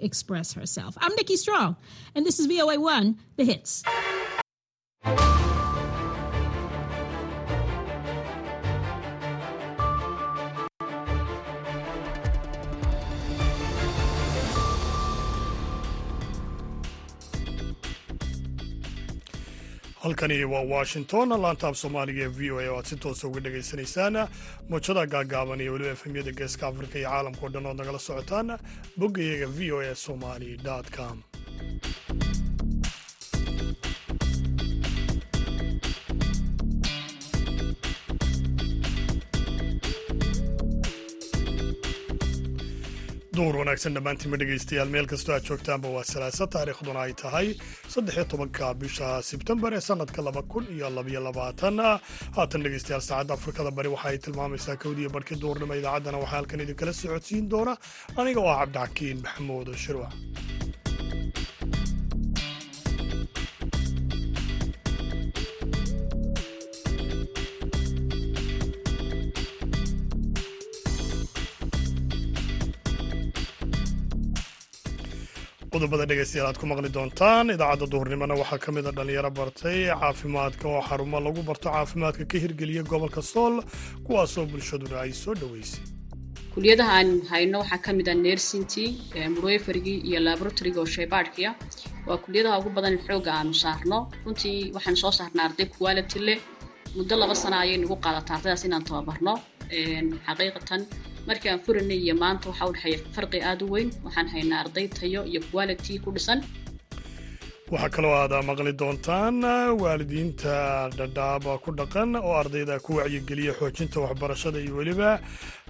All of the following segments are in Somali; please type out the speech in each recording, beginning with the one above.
express herself. I'm Nikki Strong, and this is VOA1, The Hits. Halkani waa washington. Laantaab soomaaliga ee v o a oo aad si toosa uga dhagaysanaysaan muujada gaagaaban iyo weliba efemyada geeska afrika iyo caalamkao dhan ood nagala socotaan boggayaga v o a somali com duur wanaagsan dhammaantiinma dhegaystayaal meel kastoo aad joogtaanba waa salaasa taariikhduna ay tahay saddexiyo tobanka bisha sebtembar ee sannadka laba kun iyo labaiyo labaatan haatan dhegaystayaal saacadda afrikada bari waxa ay tilmaamaysaa kowdiiyo barhkii duurnimo idaacaddana waxaa halkan idinkala socodsiin doona aniga oo ah cabdixakiin maxamuud shirwac qodobada dhegaystayaal aad ku maqli doontaan idaacadda duhurnimona waxaa ka mid a dhallinyaro bartay caafimaadka oo xarumo lagu barto caafimaadka ka hirgeliya gobolka sool kuwaasoo bulshaduna ay soo dhoweysay kuliyadaha aan hayno waxaa ka mid ah nersintii murweferigii iyo laboratoriga oo shaybaadhkiya. Waa kuliyadaha ugu badan xoogga aanu saarno. Runtii waxaan soo saarnaa arday quality leh muddo laba sana ayay nagu qaadataa ardaydaas inaan tababarno. Xaqiiqatan markii aan furanay iyo maanta waxaa u farqi aada u weyn. Waxaan haynaa arday tayo iyo quality ku dhisan. Waxaa kaloo aad maqli doontaan waalidiinta dhadhaaba ku dhaqan oo ardayda ku wacyigeliya xoojinta waxbarashada iyo weliba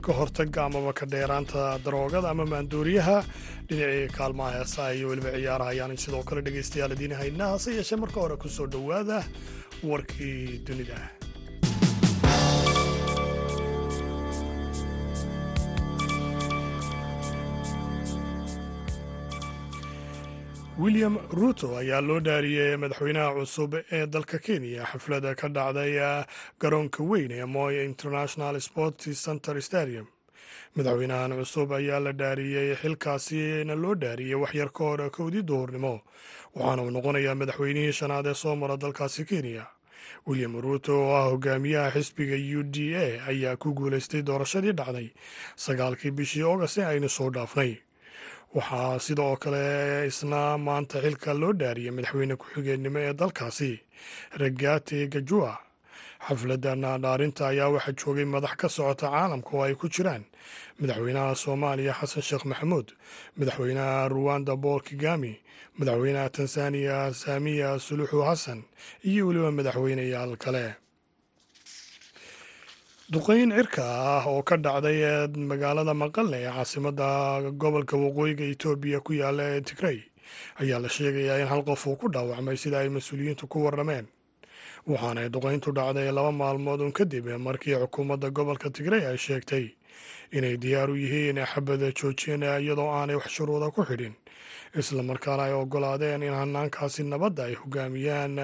ka hortaga amaba ka dheeraanta daroogada ama maandooriyaha. Dhinacii kaalmaha heesaha iyo weliba ciyaaraha ayaan sidoo kale dhegaystayaal idiin haynaa hase yeeshee marka hore ku soo dhowaada warkii dunida william ruto ayaa loo dhaariyey madaxweynaha cusub ee dalka kenya. Xaflada ka dhacday garoonka weyn ee moy international sports center stadium. Madaxweynahan cusub ayaa la dhaariyey xilkaasina loo dhaariyey waxyar ka hor kowdii duhurnimo waxaana uu noqonayaa madaxweynihii shanaad ee soo mara dalkaasi kenya. William ruto oo ah hogaamiyaha xisbiga u d a ayaa ku guulaystay doorashadii dhacday sagaalkii bishii oogast aynu soo dhaafnay waxaa sidoo kale isna maanta xilka loo dhaariyey madaxweyne ku-xigeenimo ee dalkaasi regati gajua xafladan dhaarinta ayaa waxaa joogay madax ka socota caalamka oo ay ku jiraan madaxweynaha soomaaliya xasan sheekh maxamuud madaxweynaha ruwanda bool kigami madaxweynaha tanzaniya saamiya suluxu xasan iyo weliba madaxweyneyaal kale duqeyn cirka ah oo ka dhacday magaalada maqale ee caasimada gobolka waqooyiga etoobiya ku yaalla ee tigrey ayaa la sheegayaa in hal qof uu ku dhaawacmay sida ay mas'uuliyiintu ku warrameen. Waxaanay duqeyntu dhacday laba maalmood un kadib markii xukuumadda gobolka tigrey ay sheegtay inay diyaar u yihiin xabada joojin iyadoo aanay wax shuruuda ku xidhin islamarkaana ay ogolaadeen in hanaankaasi nabadda ay hogaamiyaan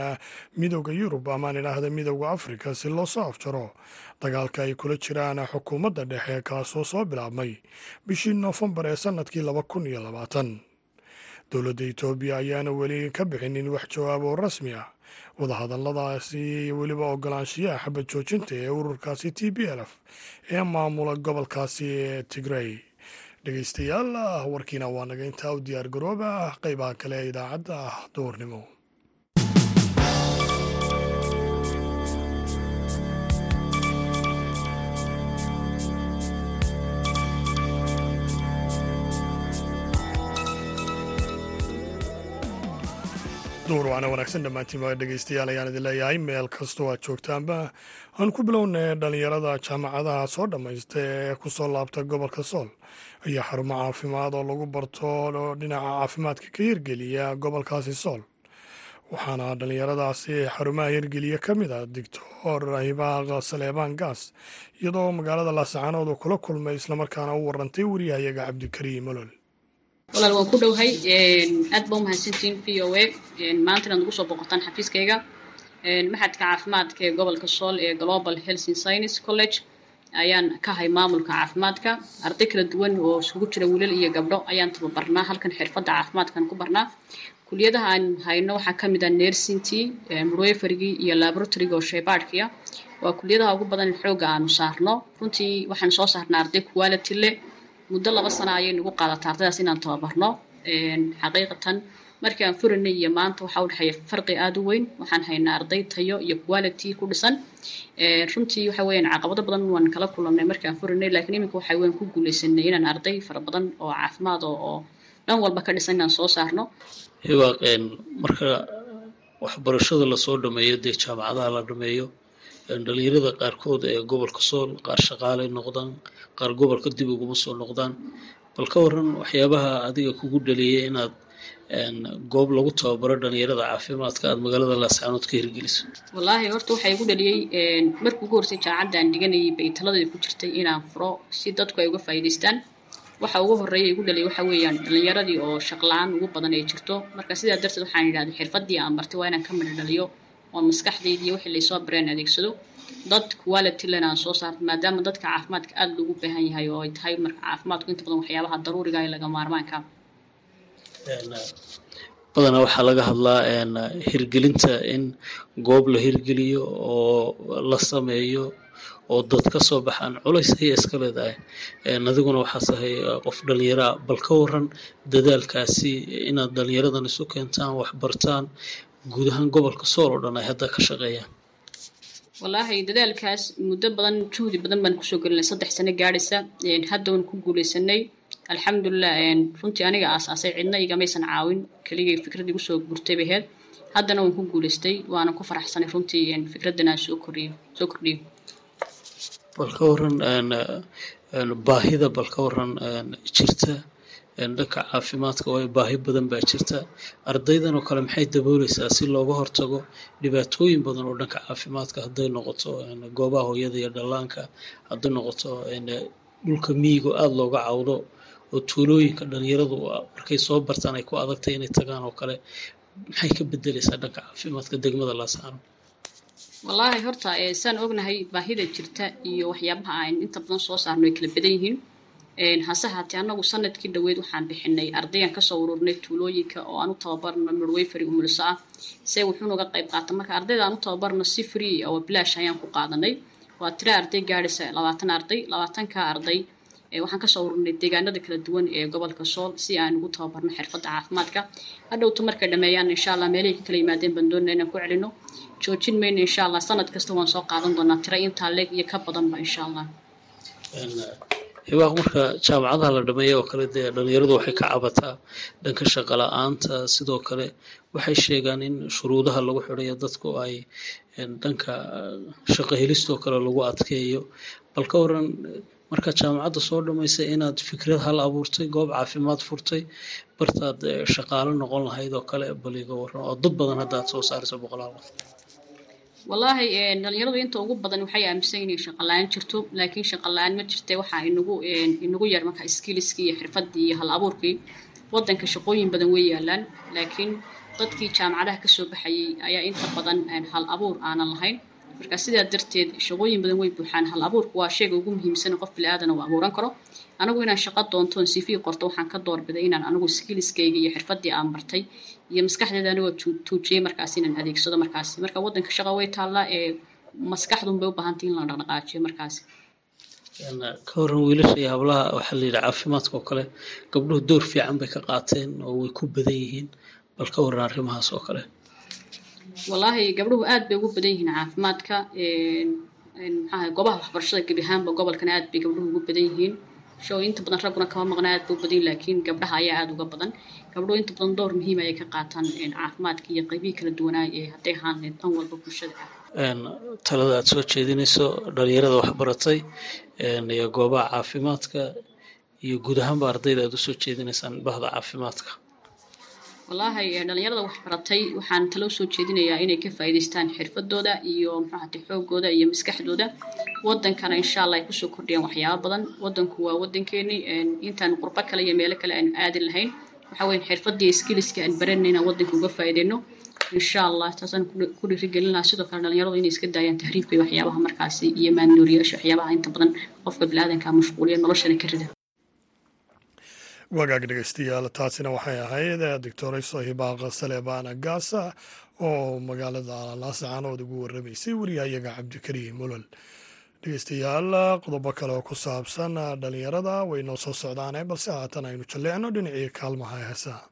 midooda yurub amaan idhaahda midooda afrika si loo soo afjaro. Dagaalka ay kula jiraan xukuumadda dhexe kaasoo soo bilaabmay bishii noofembar ee sannadkii laba kun iyo labaatan. Dowladda etoobiya ayaana weli ka bixinin wax jawaab oo rasmi ah. Wadahadalladaasi iyo weliba ogolaanshiyaha xabad joojinta ee ururkaasi t b lf ee maamula gobolkaasi ee tigrey dhegaystayaal warkiina waa naga intaa u diyaar garooba qeybaha kale ee idaacadda ah duhurnimo duur waana wanaagsan dhammaantiin waa dhegaystayaal ayaan idin leeyahay meel kastoo aad joogtaanba aan ku bilownay dhallinyarada jaamacadaha soo dhammaysta ee ku soo laabta gobolka sool ayaa xarumo caafimaad oo lagu barto dhinaca caafimaadka ka hirgeliya gobolkaasi sool. Waxaana dhallinyaradaasi xarumaha hirgeliya ka mid ah doctor hibaaq saleebaan gaas iyadoo magaalada laascaanood oo kula kulmay islamarkaana u warantay wariyahayaga cabdikariim olol walaal waan ku dhowhay aad ba umahadsantiin v o a. Maanta inaad nagu soo boqotaan xafiiskayga. Maxadka caafimaadka ee gobolka sool ee global health and college ayaan ka hay maamulka caafimaadka. Arday kala duwan oo isugu jira wiilal iyo gabdho ayaan tababarnaa halkan xirfadda caafimaadkan ku barnaa. Kuliyadaha aan hayno waxaa ka mid ah nersintii murweferigii iyo laboratoryga oo shaybaadhkiya. Waa kuliyadaha ugu badan xoogga aanu saarno. Runtii waxaan soo saarnaa arday quality leh. Muddo laba sana ayay nagu qaadataa ardaydaas inaan tababarno. Xaqiiqatan markii aan furanay iyo maanta waxaa udhexeeya farqi aada u weyn waxaan haynaa arday tayo iyo quality ku dhisan. Runtii waxa weeyaan caqabado badan waan kala kulannay markii aan furanay laakiin iminka waxa weyan ku guuleysanay inaan arday fara badan oo caafimaad oo dhan walba ka dhisan inaan soo saarno. Hibaaq marka waxbarashada la soo dhameeyo dee jaamacadaha la dhameeyo dhalinyarada qaarkood ee gobolka sool qaar shaqaalay noqdaan qaar gobolka dib uguma soo noqdaan bal ka waran waxyaabaha adiga kugu dhaliyay inaad goob lagu tababaro dhalinyarada caafimaadka aad magaalada laascaanood ka hirgeliso. Wallaahi horta waxaa igu dhaliyey markii ugu horsay jaamacadda aan dhiganayay bay ku jirtay inaan furo si dadku ay uga faa'iidaystaan. Waxa ugu horreeya igu dhaliyay waxa weeyaan dhalinyaradii oo shaqla-aan ugu badan ay jirto. Marka sidaa darteed waxaan idhahday xirfaddii aan bartay waa inaan ka midho dhaliyo oo maskaxdaydi iyo wixii laysoo bareen adeegsado. Dad quality len aan soo saarto maadaama dadka caafimaadka aada loogu baahan yahay oo ay tahay marka caafimaadku inta badan waxyaabaha daruuriga laga maarmaanka badanaa waxaa laga hadlaa hirgelinta in goob la hirgeliyo oo la sameeyo oo dad ka soo baxaan culays ayay iska leedahay. Adiguna waxaa tahay qof dhalinyaraa bal ka waran dadaalkaasi inaad dhalinyaradan isu keentaan waxbartaan guud ahaan gobolka sool oo dhan ay hadda ka shaqeeyaan. Wallaahi dadaalkaas muddo badan juhdi badan baan ku soo gelinay. Saddex sano gaadhaysa hadda waan ku guuleysanay alxamdulilah runtii aniga aasaasay cidna igamaysan caawin. Keligay fikraddii ku soo gurtay bay ahayd. Haddana waan ku guuleystay waana ku faraxsanay runtii fikraddan aan soo kordhiyo soo kordhiyo. Bal ka waran baahida bal ka waran jirta dhanka caafimaadka waayo baahi badan baa jirta. Ardaydan oo kale maxay dabooleysaa si looga hortago dhibaatooyin badan oo dhanka caafimaadka? Hadday noqoto goobaha hooyada iyo dhallaanka hadday noqoto dhulka miyigo aada looga cawdo oo tuulooyinka dhalinyaradu markay soo bartaan ay ku adagtay inay tagaan oo kale maxay ka bedeleysaa dhanka caafimaadka degmada laasaano wallaahi horta saan ognahay baahida jirta iyo waxyaabaha aan inta badan soo saarno ay kala badan yihiin. Hase haatee annagu sannadkii dhaweyd waxaan bixinay ardayaan ka soo ururnay tuulooyinka oo aan u tababarno midwayfari umulso ah se wuxuunuga qayb qaata marka ardayda aan u tababarno si free oo bilaash ayaan ku qaadanay. Waa tira arday gaadhaysa labaatan arday. Labaatanka arday waxaan ka soo ururnay deegaanada kala duwan ee gobolka sool si aan ugu tababarno xirfadda caafimaadka. Hadhowta markay dhameeyaan insha allah meelihii ka kala yimaadeen baan doonana inaan ku celino. Joojin mayno insha allah sanad kasta waan soo qaadan doonaa. Tira intaa leeg iyo ka badanba insha allah hibaaq marka jaamacadaha la dhameeya oo kale dee dhalinyaradu waxay ka cabataa dhanka shaqo la'aanta. Sidoo kale waxay sheegaan in shuruudaha lagu xidhayo dadku ay dhanka shaqo helistoo kale lagu adkeeyo. Bal ka waran markaad jaamacadda soo dhamaysay inaad fikrad hal abuurtay goob caafimaad furtay bartaad shaqaalo noqon lahayd oo kale bal iga waran oo dad badan hadda aad soo saarayso boqolaal qof. Wallaahi dhalinyaradu inta ugu badan waxay aaminsan inay shaqa la'aan jirto laakiin shaqa la'aan ma jirte waxaa inagu inagu yar marka skiliskii iyo xirfaddii iyo hal abuurkii. Waddanka shaqooyin badan way yaalaan laakiin dadkii jaamacadaha ka soo baxayay ayaa inta badan hal abuur aanan lahayn marka sidaa darteed shaqooyin badan way buuxaan. Hal abuurku waa shayga ugu muhiimsan qof bili-aadana uu abuuran karo. Anigu inaan shaqo doontoon cv qorto waxaan ka doorbiday inaan anigu skiliskayga iyo xirfaddii aan bartay. Iyo maskaxdeeda anigoo tuujiyey markaas inaan adeegsado markaasi marka waddanka shaqa way taallaa ee maskaxdun bay u baahantay in la dhaqdhaqaajiyo markaasi ka waran wiilasha iyo hablaha waxaa la yidhi caafimaadka oo kale gabdhuhu door fiican bay ka qaateen oo way ku badan yihiin. Bal ka waran arrimahaas oo kale wallaahi gabdhuhu aad bay ugu badan yihiin caafimaadka maxaa goobaha waxbarashada gebi ahaanba gobolkana aad bay gabdhuhu ugu badan yihiin. Show inta badan ragguna kama maqna aad bay u badan laakiin gabdhaha ayaa aada uga badan. Gabdhuhu inta badan door muhiim ayay ka qaataan caafimaadka iyo qaybihii kala duwanaa ee hadday ahaan dhan walba bulshada. Ah talada aad soo jeedinayso dhalinyarada waxbaratay iyo goobaha caafimaadka iyo guud ahaanba ardayda aad u soo jeedinaysaan bahda caafimaadka wallaahi dhalinyarada waxbaratay waxaan talo soo jeedinayaa inay ka faa'iidaystaan xirfadooda iyo muxuahate xoogooda iyo maskaxdooda. Wadankana insha allah ay ku soo kordhiyaan waxyaaba badan. Wadanku waa wadankeeni intaan qurbo kale iyo meelo kale aanu aadi lahayn. Waxa weya xirfadii skiliska aan baranayna wadanka uga faa'iideyno. Insha allah taasaan ku dhiirigelin lahaa sidoo kale dhalinyaradu inay iska daayaan tahriibka iyo waxyaabaha markaasi iyo maandooriyaasha waxyaabaha inta badan qofka biniaadanka mashquuliya noloshana ka rida wagaag dhegeystayaal taasina waxay ahayd doctorayso hibaaq saleebaan gaasa oo magaalada laascaanood ugu waramaysay wariyahayaga cabdikariim molol dhegeystayaal qodobo kale oo ku saabsan dhalinyarada way noo soo socdaane balse haatan aynu jalleecno dhinacii kaalmaha heesaha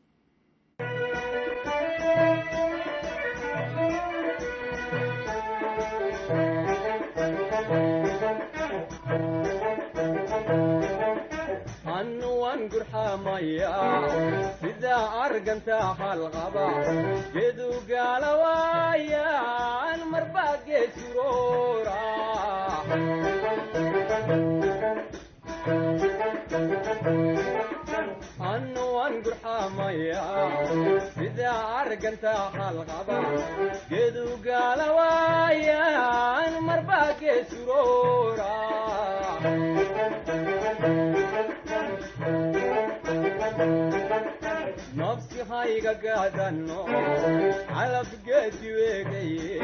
sida arganta halqaba gedu gaalawaayan marbaa geesuroora annuwan gurxamaya sida arganta halqaba gedu gaalawaayan marbaa geesuroora nafsi hayga gaadano calabgeedi weegaye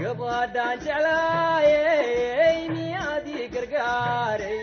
gabadhaan jeclaayey miyaadii gargaaray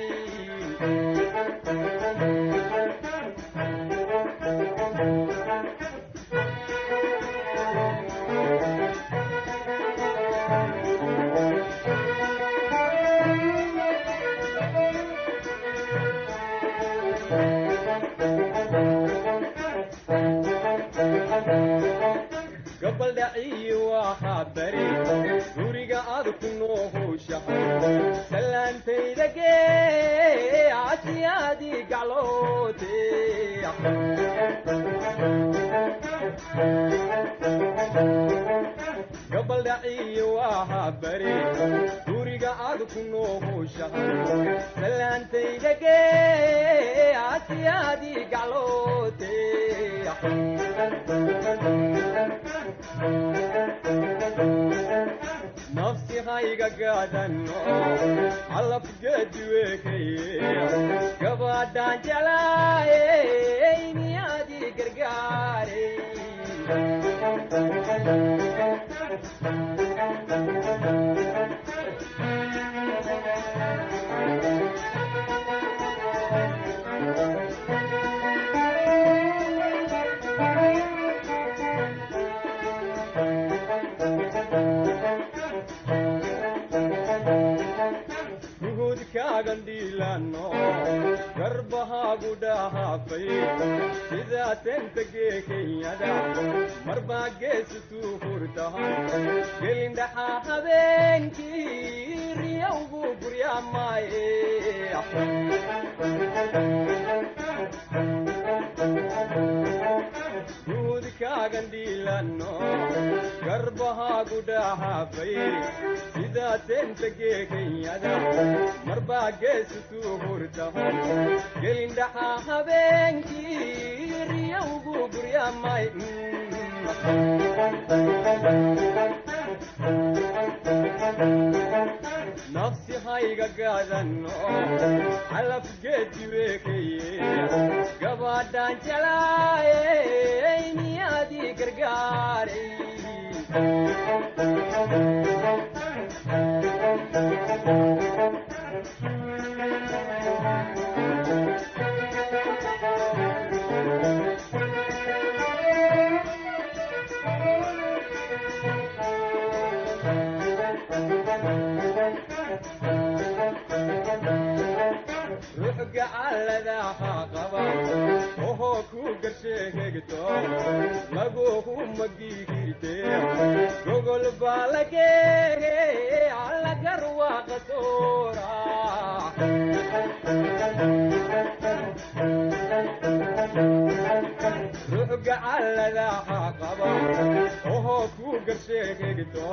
gabadhaan jeclaayey miyaadii gargaaray gandhiilano garbahaagu dhahaafay sidaa tentagee kenyada marbaa geesituu furtahan gelindhaxaa habeenkii riyawgu guryaamaaye gandhiilano garbahaagu dhahaafay sidaa tentagee kenyada marbaa geesituu hurtahan gelindhaxaa habeenkii riyawgu guryaamay nafsi hayga gaadano calabgeedi weekaye gabadhaan jelaayey miyaadii gargaaray gacaladaha qaba ohoo ku garsheegegto laguhu magigirte gogol baa lageege allagarwaaqa soora ruux gacaladaha qaba ohoo ku garsheegegto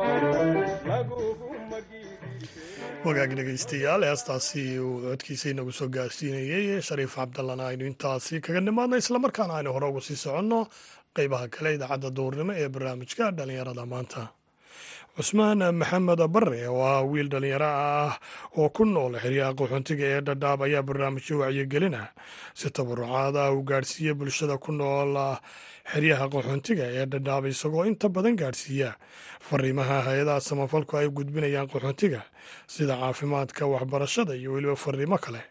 laguhu magigirte wagaag dhegeystayaal heestaasi uu codkiisa inagu soo gaarsiinayey shariif cabdallana aynu intaasi kaga nimaadna islamarkaana aynu hore ugu sii soconno qeybaha kale idaacadda duurnimo ee barnaamijka dhallinyarada maanta cusmaan maxamed bare ah wiil dhallinyaro ah oo ku nool xeryaha qaxoontiga ee dhadhaab ayaa barnaamijyo wacyigelina si tabarucaad ah uu gaadhsiiya bulshada ku nool xeryaha qaxoontiga ee dhadhaab isagoo inta badan gaadhsiiya. Fariimaha hay'adaha samafalku ay gudbinayaan qaxoontiga sida caafimaadka waxbarashada iyo weliba fariimo kale.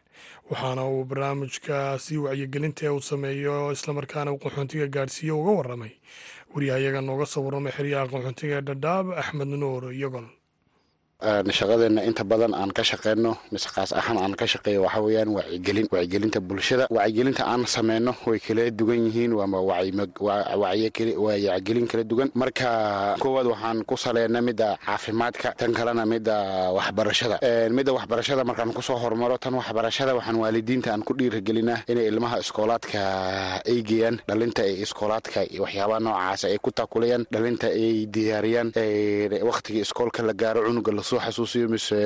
Waxaana uu barnaamijkaasi wacyigelinta ee uu sameeyo islamarkaana uu qaxoontiga gaadhsiiyo uga waramay wariyahayaga nooga soo warramay xeryaha qaxoontiga ee dhadhaab axmed nuur yogol shaqadeena inta badan aan ka shaqeyno mise kaas ahaan aan ka shaqeeyo waxa weeyaan wacyigelin wacyigelinta bulshada wacyigelinta aan sameyno way kala dugan yihiin waama wacyigelin kala duwan. Marka koowaad waxaan ku saleynay midda caafimaadka tan kalena midda waxbarashada. Midda waxbarashada markaan ku soo hormaro tan waxbarashada waxaan waalidiinta aan ku dhiiragelinaa inay ilmaha iskoolaadka ay geeyaan dhalinta ay iskoolaadka waxyaabaha noocaas ay ku taakulayaan dhalinta ay diyaariyaan waqtigii iskoolka la gaaro cunuga la soo xasuusiyo mise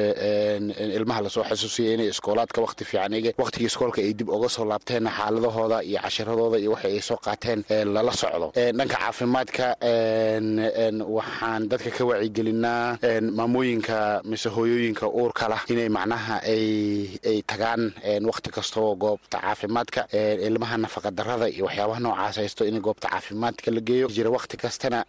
ilmaha la soo xasuusiyo inay iskoolaadka waqti fiican waqtigii iskoolka ay dib uga soo laabteen xaaladahooda iyo cashiradooda iyo waxay ay soo qaateen lala socdo. Dhanka caafimaadka waxaan dadka ka wacigelinaa maamooyinka mise hooyooyinka uurka lah inay macnaha ay tagaan waqti kastoo goobta caafimaadka ilmaha nafaqadarada iyo waxyaabaha noocaas haysto in goobta caafimaadka la geeyo. Jira waqti kastana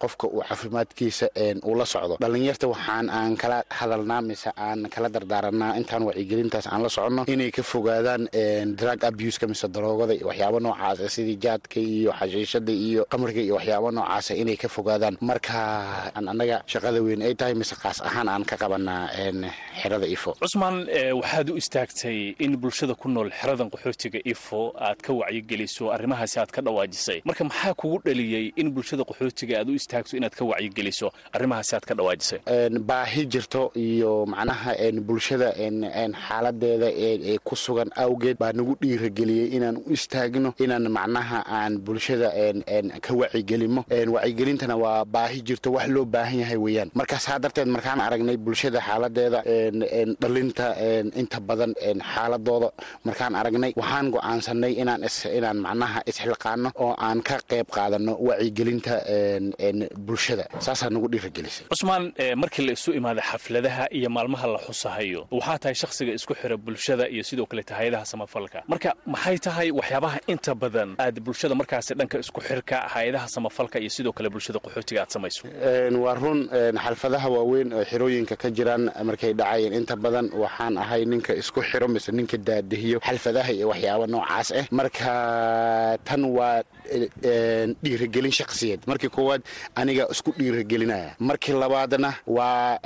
qofka uu caafimaadkiisa uu la socdo. Dhalinyarta waxaan aan kala hadalnaa mise aan kala dardaaranaa intaan wacyigelintaas aan la soconno. Inay ka fogaadaan drug abuska mise daroogada iyo waxyaaba noocaasa sidii jaadka iyo xashiishada iyo qamriga iyo waxyaaba noocaasa inay ka fogaadaan. Marka annaga shaqada weyn ay tahay mise kaas ahaan aan ka qabanaa xerada ifo. Cusmaan waxaad u istaagtay in bulshada ku nool xeradan qaxootiga ifo aad ka wacyigeliso arrimahaasi aad ka dhawaajisay. Marka maxaa kugu dhaliyey in bulshada qaxootiga aad u istaagto inaad ka wacyigeliso arrimahaasi aad ka dhawaajisay? Baahi jirto iyo macnaha bulshada xaaladeeda ee ku sugan awgeed baa nagu dhiirageliyey inaan u istaagno inaan macnaha aan bulshada ka wacigelimo wacigelintana waa baahi jirto wax loo baahan yahay weeyaan. Marka saa darteed markaan aragnay bulshada xaaladeeda dhalinta inta badan xaaladooda markaan aragnay waxaan go'aansanay inaan macnaha isxilqaano oo aan ka qayb qaadano wacigelinta bulshada. Saasaa nagu dhiiragelisay cusmaan markii la isu imaada xafladaha iyo maalmaha la xusahayo. Waxaa tahay shakhsiga isku xira bulshada iyo sidoo kaleta hay'adaha samafalka. Marka maxay tahay waxyaabaha inta badan aad bulshada markaasi dhanka isku xirka hay'adaha samafalka iyo sidoo kale bulshada qaxootiga aad samayso? Waa run xalfadaha waaweyn oo xirooyinka ka jiraan markay dhacayeen. Inta badan waxaan ahay ninka isku xiro mise ninka daadihiyo xalfadaha iyo waxyaaba noocaas ah marka tan waa dhiiragelin shakhsiyeed. Markii koowaad aniga isku dhiiragelinaya markii labaadna waa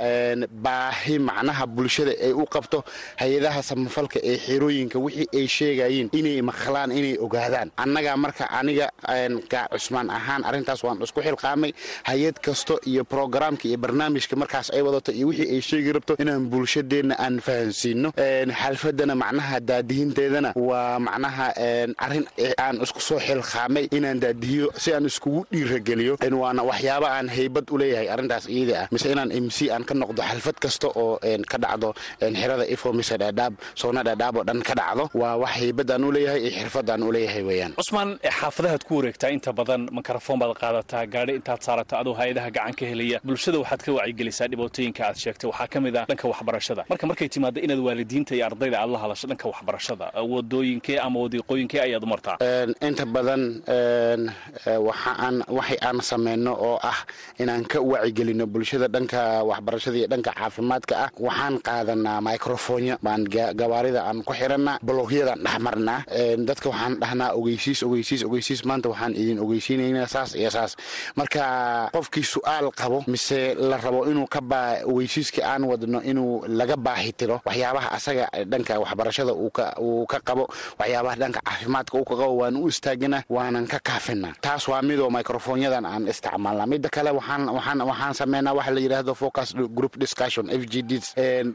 baahi macnaha bulshada ay u qabto hay'adaha samafalka ee xerooyinka wixii ay sheegayeen inay maqlaan inay ogaadaan. Annaga marka aniga cusmaan ahaan arrintaas waan isku xilqaamay. Hay'ad kasto iyo brograamka iyo barnaamijka markaas ay wadato iyo wixii ay sheegi rabto inaan bulshadeenna aan fahansiino xalfadana macnaha daadihinteedana waa macnaha arrin aan isku soo xilqaamay inaan daadihiyo si aan iskugu dhiirageliyo waana waxyaaba aan haybad u leeyahay arrintaas iyada ah mise inaan mc aan ka noqdo xalfad kasta oo ka dhacdo xerada ifo mise dhaadhaab soona dhaadhaab oo dhan ka dhacdo waa wax haybadaan u leeyahay iyo xirfadaan u leeyahay weeyaan. Cusmaan xaafadahaad ku wareegtaa inta badan mikrofon baad qaadataa gaadhi intaad saarato adoo hay'adaha gacan ka helaya. Bulshada waxaad ka wacyigelisaa dhibaatooyinka aad sheegtay. Waxaa ka mid ah dhanka waxbarashada. Marka markay timaado inaad waalidiinta iyo ardayda aad la hadasho dhanka waxbarashada wadooyinkee ama wadiiqooyinkee ayaad u martaa? Inta badan waxay aan sameyno oo ah inaan ka wacigelino bulshada dhanka waxbarashada iyo dhanka caafimaadka ah. Waxaan qaadanaa microfonya baan gawaarida aan ku xiranaa blogyadaan dhex marnaa. Dadka waxaan dhahnaa ogeysiis ogeysiis ogeysiis. Maanta waxaan idin ogeysiinaynaa saas iyo saas. Marka qofkii su'aal qabo mise la rabo inuu ka baa ogeysiiska aan wadno inuu laga baahi tiro waxyaabaha asaga dhanka waxbarashada uu ka qabo waxyaabaha dhanka caafimaadka uu ka qabo waan u istaagina waanan ka kaafina. Taas waa midoo microfonyadan aan isticmaalna mida kale waxaan sameynaa waxa la yidhaahdo focus group group discussion f g d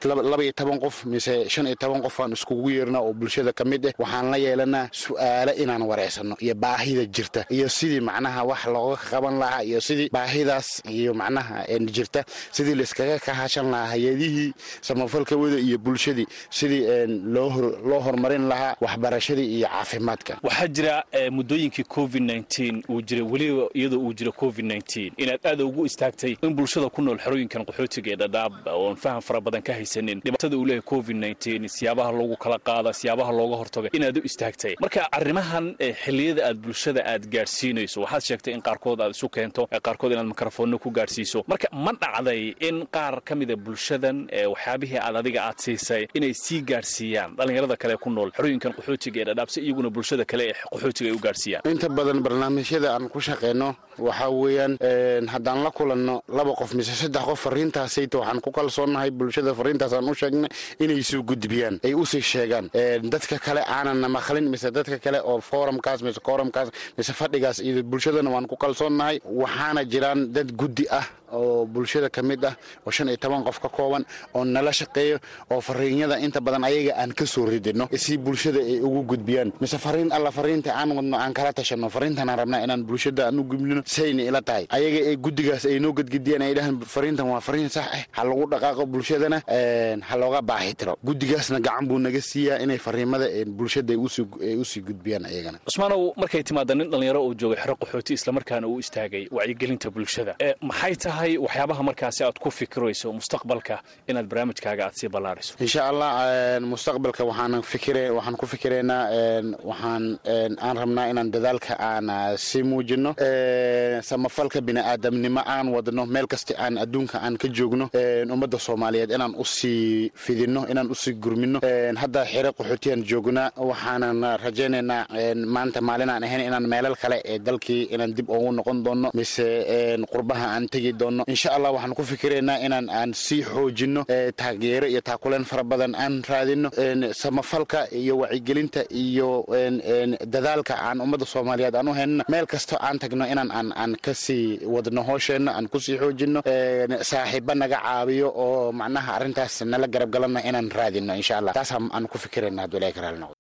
laba iyo toban qof mise shan iyo toban qof aan iskugu yeerna oo bulshada ka mid ah waxaan la yeelanaa su'aalo inaan wareysano iyo baahida jirta iyo sidii macnaha wax looga qaban lahaa iyo sidii baahidaas iyo macnaha jirta sidii laiskaga kahashan lahaa hay'adihii samafalka wada iyo bulshadii sidii loo horumarin lahaa waxbarashadii iyo caafimaadka. Waxaa jira muddooyinkii covid nteen uu jiray weliba iyadoo uu jiro covid nteen inaad aada ugu istaagtay in bulshada ku nool xerooyinkan qaxootiga ee dhadhaab oon faham fara badan ka haysanin. Dhibaatada uu leeyahay covid nteen siyaabaha loogu kala qaada siyaabaha looga hortaga inaad u istaagtay. Marka arrimahan xilliyada aad bulshada aad gaadhsiinayso waxaad sheegtay in qaarkood aad isu keento qaarkood inaad mikrofoonno ku gaadhsiiso marka ma dhacday in qaar ka mida bulshadan waxyaabihii aad adiga aad siisay inay sii gaadhsiiyaan dhallinyarada kale ku nool xerooyinkan qaxootiga ee dhadhaab si iyaguna bulshada kale ee qaxootiga ay u gaadhsiiyaan inta badan barnaamijyada aan ku shaqeyno waxaa weeyaan haddaan la kulanno laba qof mise saddex qof fariintaasayta waxaan ku kalsoonnahay bulshada fariintaasaan u sheegnay inay soo gudbiyaan ay u sii sheegaan dadka kale aananna maqlin mise dadka kale oo forumkaas mise korumkaas mise fadhigaas iyo bulshadana waan ku kalsoonnahay waxaana jiraan dad guddi ah oo bulshada ka mid ah oo shan iyo toban qof ka kooban oo nala shaqeeyo oo fariinyada inta badan ayaga aan ka soo ridino si bulshada ay ugu gudbiyaan. Mise fariin alla fariinta aan wadno aan kala tashanno fariintanaan rabnaa inaan bulshada aan u gudbino sayna ila tahay. Ayaga ee guddigaas ay noo gadgediyaan ay dhahaan fariintan waa fariin sax ah ha lagu dhaqaaqo bulshadana ha looga baahi guddigaasna gacan buu naga siiyaa inay fariimada bulshada ay u sii gudbiyaan ayagana. Cusmaanow markay timaada nin dhallinyaro uu joogay xero qaxooti islamarkaana uu istaagay wacyigelinta bulshada. Maxay tahay waxyaabaha markaasi aad ku fikirayso mustaqbalka inaad barnaamijkaaga aad sii ballaariso. Insha allah mustaqbalka waxaan ku fikireynaa waxaan aan rabnaa inaan dadaalka aan sii muujino samafalka bini'aadamnimo aan wadno meel kasta aan adduunka aan ka joogno ummadda soomaaliyeed inaan u sii fidino inaan u sii gurmino hadda xere qaxootiyaan joognaa waxaanan rajaynaynaa maanta maalin ahayn inaan meelal kale ee dalkii inaan dib ugu noqon doono mise qurbaha aan tegi doono insha allah waxaan ku fikiraynaa inaan aan sii xoojino taageero iyo taakuleen fara badan aan raadino samafalka iyo wacyigelinta iyo dadaalka aan ummadda soomaaliyeed aan u haynana meel kastoo aan tagno inaan aan ka sii wadno hoosheenna aan ku sii xoojino saaxiiba naga caabiyo oo macnaha arrintaas nala garab galana inaan raadino insha allah. Taas aan ku fikirayna hadduu ilahi karaali noqdo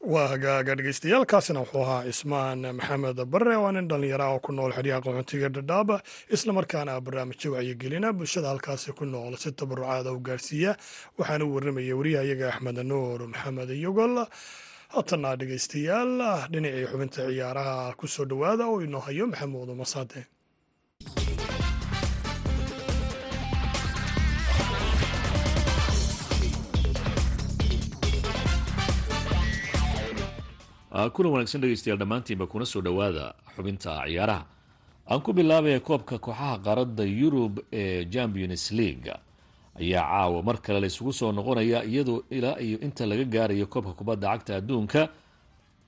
waa hagaaga dhegeystayaaalkaasina wuxuu ahaa cismaan maxamed bare waa nin dhallinyara oo ku nool xeryaha qaxoontiga dhadhaaba islamarkaana barnaamijyo wacyigelina bulshada halkaasi ku nool si tabarucaada u gaarsiiya. Waxaana u warramaya wariyahayaga axmed nuur maxamed yogol. Haatana dhegeystayaal dhinacii xubinta ciyaaraha ku soo dhowaada oo inoo hayo maxamuud masaade kulan wanaagsan dhegeystayaal dhammaantiinba kuna soo dhowaada xubinta ciyaaraha. Aan ku bilaabaya koobka kooxaha qaaradda yurub ee champions league ayaa caawa mar kale la isugu soo noqonaya iyadoo ilaa iyo inta laga gaarayo koobka kubadda cagta adduunka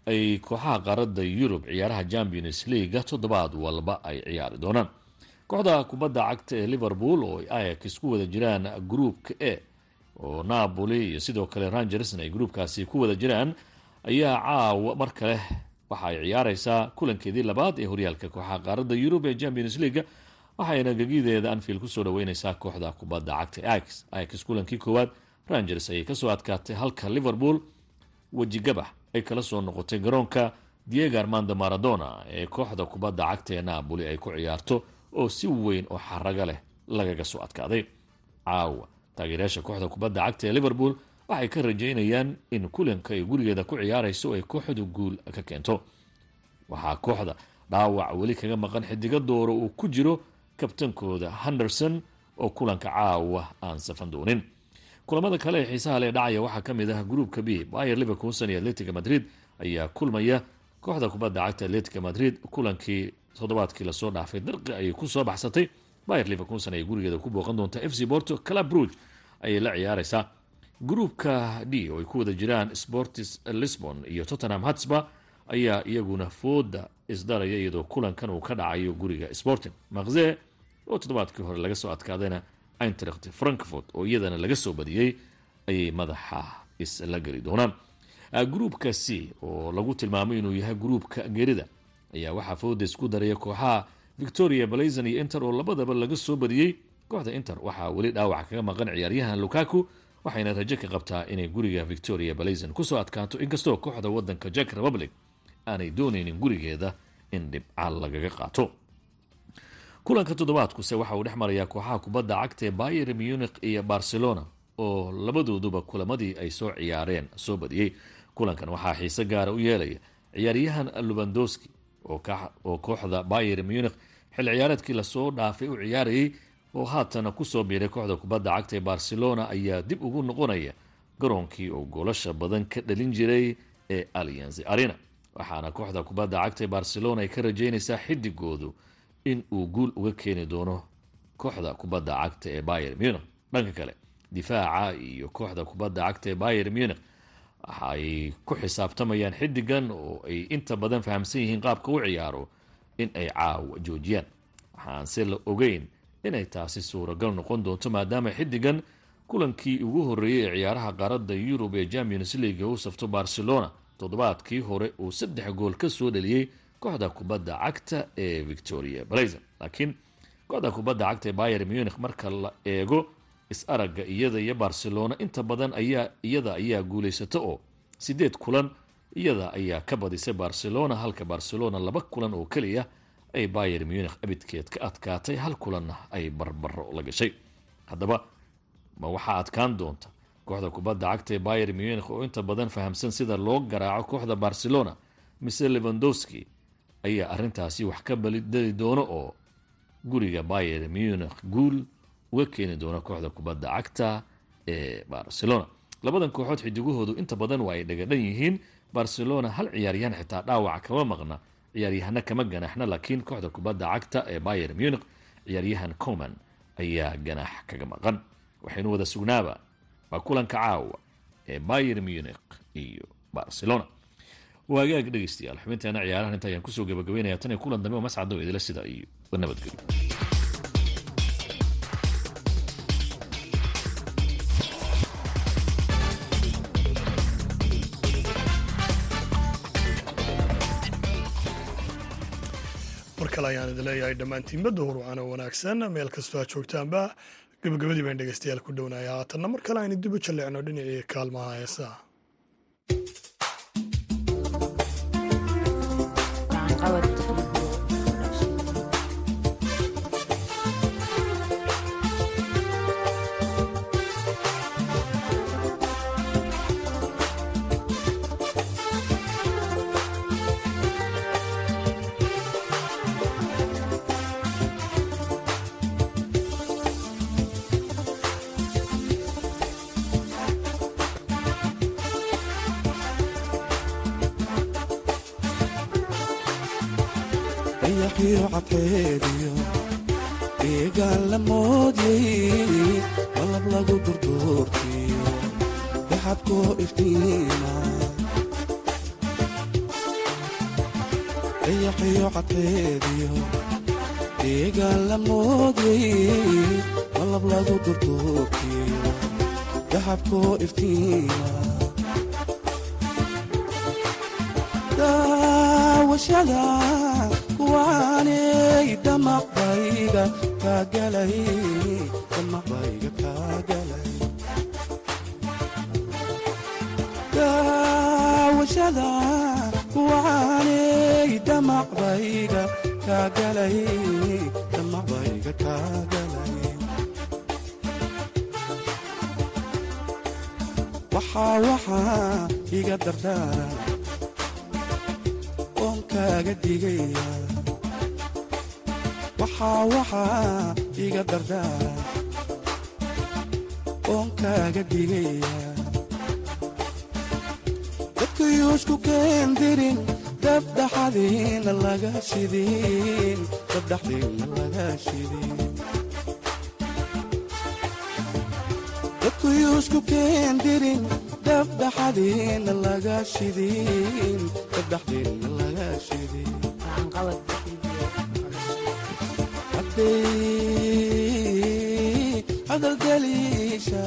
ay kooxaha qaaradda yurub ciyaaraha champions league toddobaad walba ay ciyaari doonaan. Kooxda kubadda cagta ee liverpool oo ayax isku wada jiraan groupka e oo napoli iyo sidoo kale rangersna ay groupkaasi ku wada jiraan ayaa caawa mar kale waxa ay ciyaareysaa kulankeedii labaad ee horyaalka kooxaha qaaradda yurub ee champions league waxayna gegideeda anfield ku soo dhaweyneysaa kooxda kubadda cagta ax ax kulankii koowaad rangers ayay ka soo adkaatay halka liverpool wejigabax ay kala soo noqotay garoonka diego armando maradona ee kooxda kubadda cagta ee napoli ay ku ciyaarto oo si weyn oo xaraga leh lagaga soo adkaaday. Caawa taageerayaasha kooxda kubadda cagta ee liverpool waxay ka rajeynayaan in kulanka ay gurigeeda ku ciyaarayso ay kooxdu guul ka keento. Waxaa kooxda dhaawac weli kaga maqan xidigo dooro uu ku jiro kabtankooda henderson oo kulanka caawa aan safan doonin. Kulamada kale ee xiisaha lee dhacaya waxaa ka mid ah gruupka b bayer liverpoolson iyo atletica madrid ayaa kulmaya kooxda kubadda cagta atletica madrid kulankii toddobaadkii la soo dhaafay. Darqi ayay ku soo baxsatay bayer liverpoolson ay gurigeeda ku booqan doonta f c porto calabruj ayay la ciyaareysaa gruupka d oo ay ku wada jiraan sportis lisbon iyo tottenham hatsba ayaa iyaguna fooda isdaraya iyadoo kulankan uu ka dhacayo guriga sporting. Makze oo toddobaadkii hore laga soo adkaadayna eintracht frankfort oo iyadana laga soo badiyey ayay madaxa isla geli doonaan. Gruupka c oo lagu tilmaamay inuu yahay gruupka gerida ayaa waxaa fooda isku daraya kooxaha victoria blazon iyo inter oo labadaba laga soo badiyey kooxda inter waxaa weli dhaawac kaga maqan ciyaaryahan lukaku waxayna rajo ka qabtaa inay guriga victoria balazon ku soo adkaato inkastoo kooxda wadanka jack republic aanay doonaynin gurigeeda in dhibcaal lagaga qaato. Kulanka toddobaadkuse waxa uu dhex marayaa kooxaha kubadda cagta ee bayer munich iyo barcelona oo labadooduba kulamadii ay soo ciyaareen soo badiyey kulankan waxaa xiise gaara u yeelaya ciyaaryahan lubandowski oo kooxda bayer munich xil ciyaareedkii la soo dhaafay u ciyaarayay oo haatana ku soo biiray kooxda kubadda cagta ee barcelona ayaa dib ugu noqonaya garoonkii oo goolasha badan ka dhalin jiray ee allianz arena. Waxaana kooxda kubadda cagta ee barcelona ay ka rajeynaysaa xidigoodu in uu guul uga keeni doono kooxda kubadda cagta ee bayer munich. Dhanka kale difaaca iyo kooxda kubadda cagta ee bayer munich waxa ay ku xisaabtamayaan xidigan oo ay inta badan fahamsan yihiin qaabka u ciyaaro in ay caawa joojiyaan. Waxaanse la ogeyn inay taasi suuragal noqon doonto maadaama xidigan kulankii ugu horeeyey ee ciyaaraha qaaradda yurub ee champions league u safto barcelona. Toddobaadkii hore uu saddex gool ka soo dhaliyey kooxda kubadda cagta ee victoria blazon laakiin kooxda kubadda cagta ee bayer munich marka la eego is-aragga iyada iyo barcelona inta badan ayaa iyada ayaa guulaysata oo sideed kulan iyada ayaa ka badisay barcelona halka barcelona laba kulan oo keliya ay bayer munich abidkeed ka adkaatay hal kulanna ay barbaro la gashay. Haddaba ma waxaa adkaan doonta kooxda kubadda cagta ee bayer munich oo inta badan fahamsan sida loo garaaco kooxda barcelona? Mise levandowski ayaa arrintaasi wax ka balidali doono oo guriga bayer munich guul uga keeni doona kooxda kubadda cagta ee barcelona. Labadan kooxood xidigahoodu inta badan waa ay dhagadhan yihiin. Barcelona hal ciyaaryahan xitaa dhaawaca kama maqna ciyaaryahana kama ganaxna laakiin kooxda kubadda cagta ee bayer munich ciyaaryahan coman ayaa ganax kaga maqan. Waxaynu wada sugnaaba waa kulanka caawa ee bayer munich iyo barcelona. Waagaag dhegeystayaal xubinteena ciyaarahan inta ayaan ku soo gabagabeynaya tan iyo kulan dambe oo mascado idila sida iyo nabadgelyo kale ayaan idin leeyahay dhammaantiinba duhur waana wanaagsan. Meel kastoo aad joogtaanba gabagabadii baan dhegeystayaal ku dhownaya. Haatanna mar kale aynu dib u jalleecno dhinacii kaalmaha heesaha dayaxiyo cadceediyo deegaan la moodyay malab lagu durduurtiyo daxabkoo iftiima dayaxiyo cadceediyo deegaan la moodyay malab lagu durduurtiyo daxabkoo iftiima daawashada kuwaanay damaqbayga kaagalay damaqbayga kaagalay daawashada kuwaanay damaqbayga kaagalay damaqbayga kaagalay waxaa waxaa iga dardaaran oon kaaga digaya waxaa waxaa iga dardaara oon kaaga digaya dadkayuusku keendirin dabdhaxadiina laga shidin dabdhaxdiina laga shidin dadkayuusku keendirin dabdhaxadiina laga shidin dabdhaxdiina laga shidin hadalgeliisha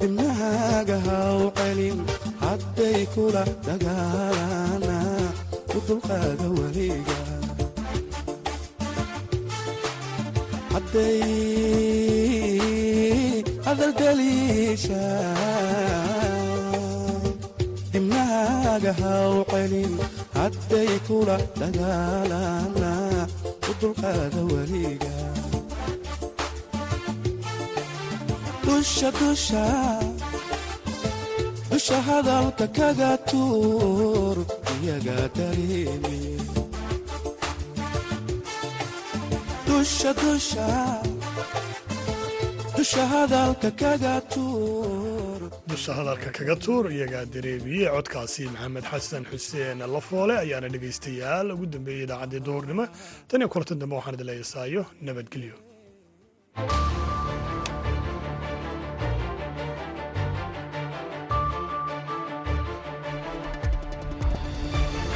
dibnahaaga haw celin hadday kula dagaalana u dulqaada weliga. Hadday hadaldaliisha dibnahaaga ha u celin hadday kula dagaalana u dulqaada weliga. Dusha hadalka kaga tuur iyaga dareemi. Dusha hadalka kaga tuur dusha hadalka kaga tuur iyagaa dareemiye codkaasi maxamed xasan xuseen lafoole ayaana dhegaystayaal. Ugu dambeeyey idaacaddii duhurnimo tan iyo kulantan dambe waxaan idin leeyasaayo nabadgelyo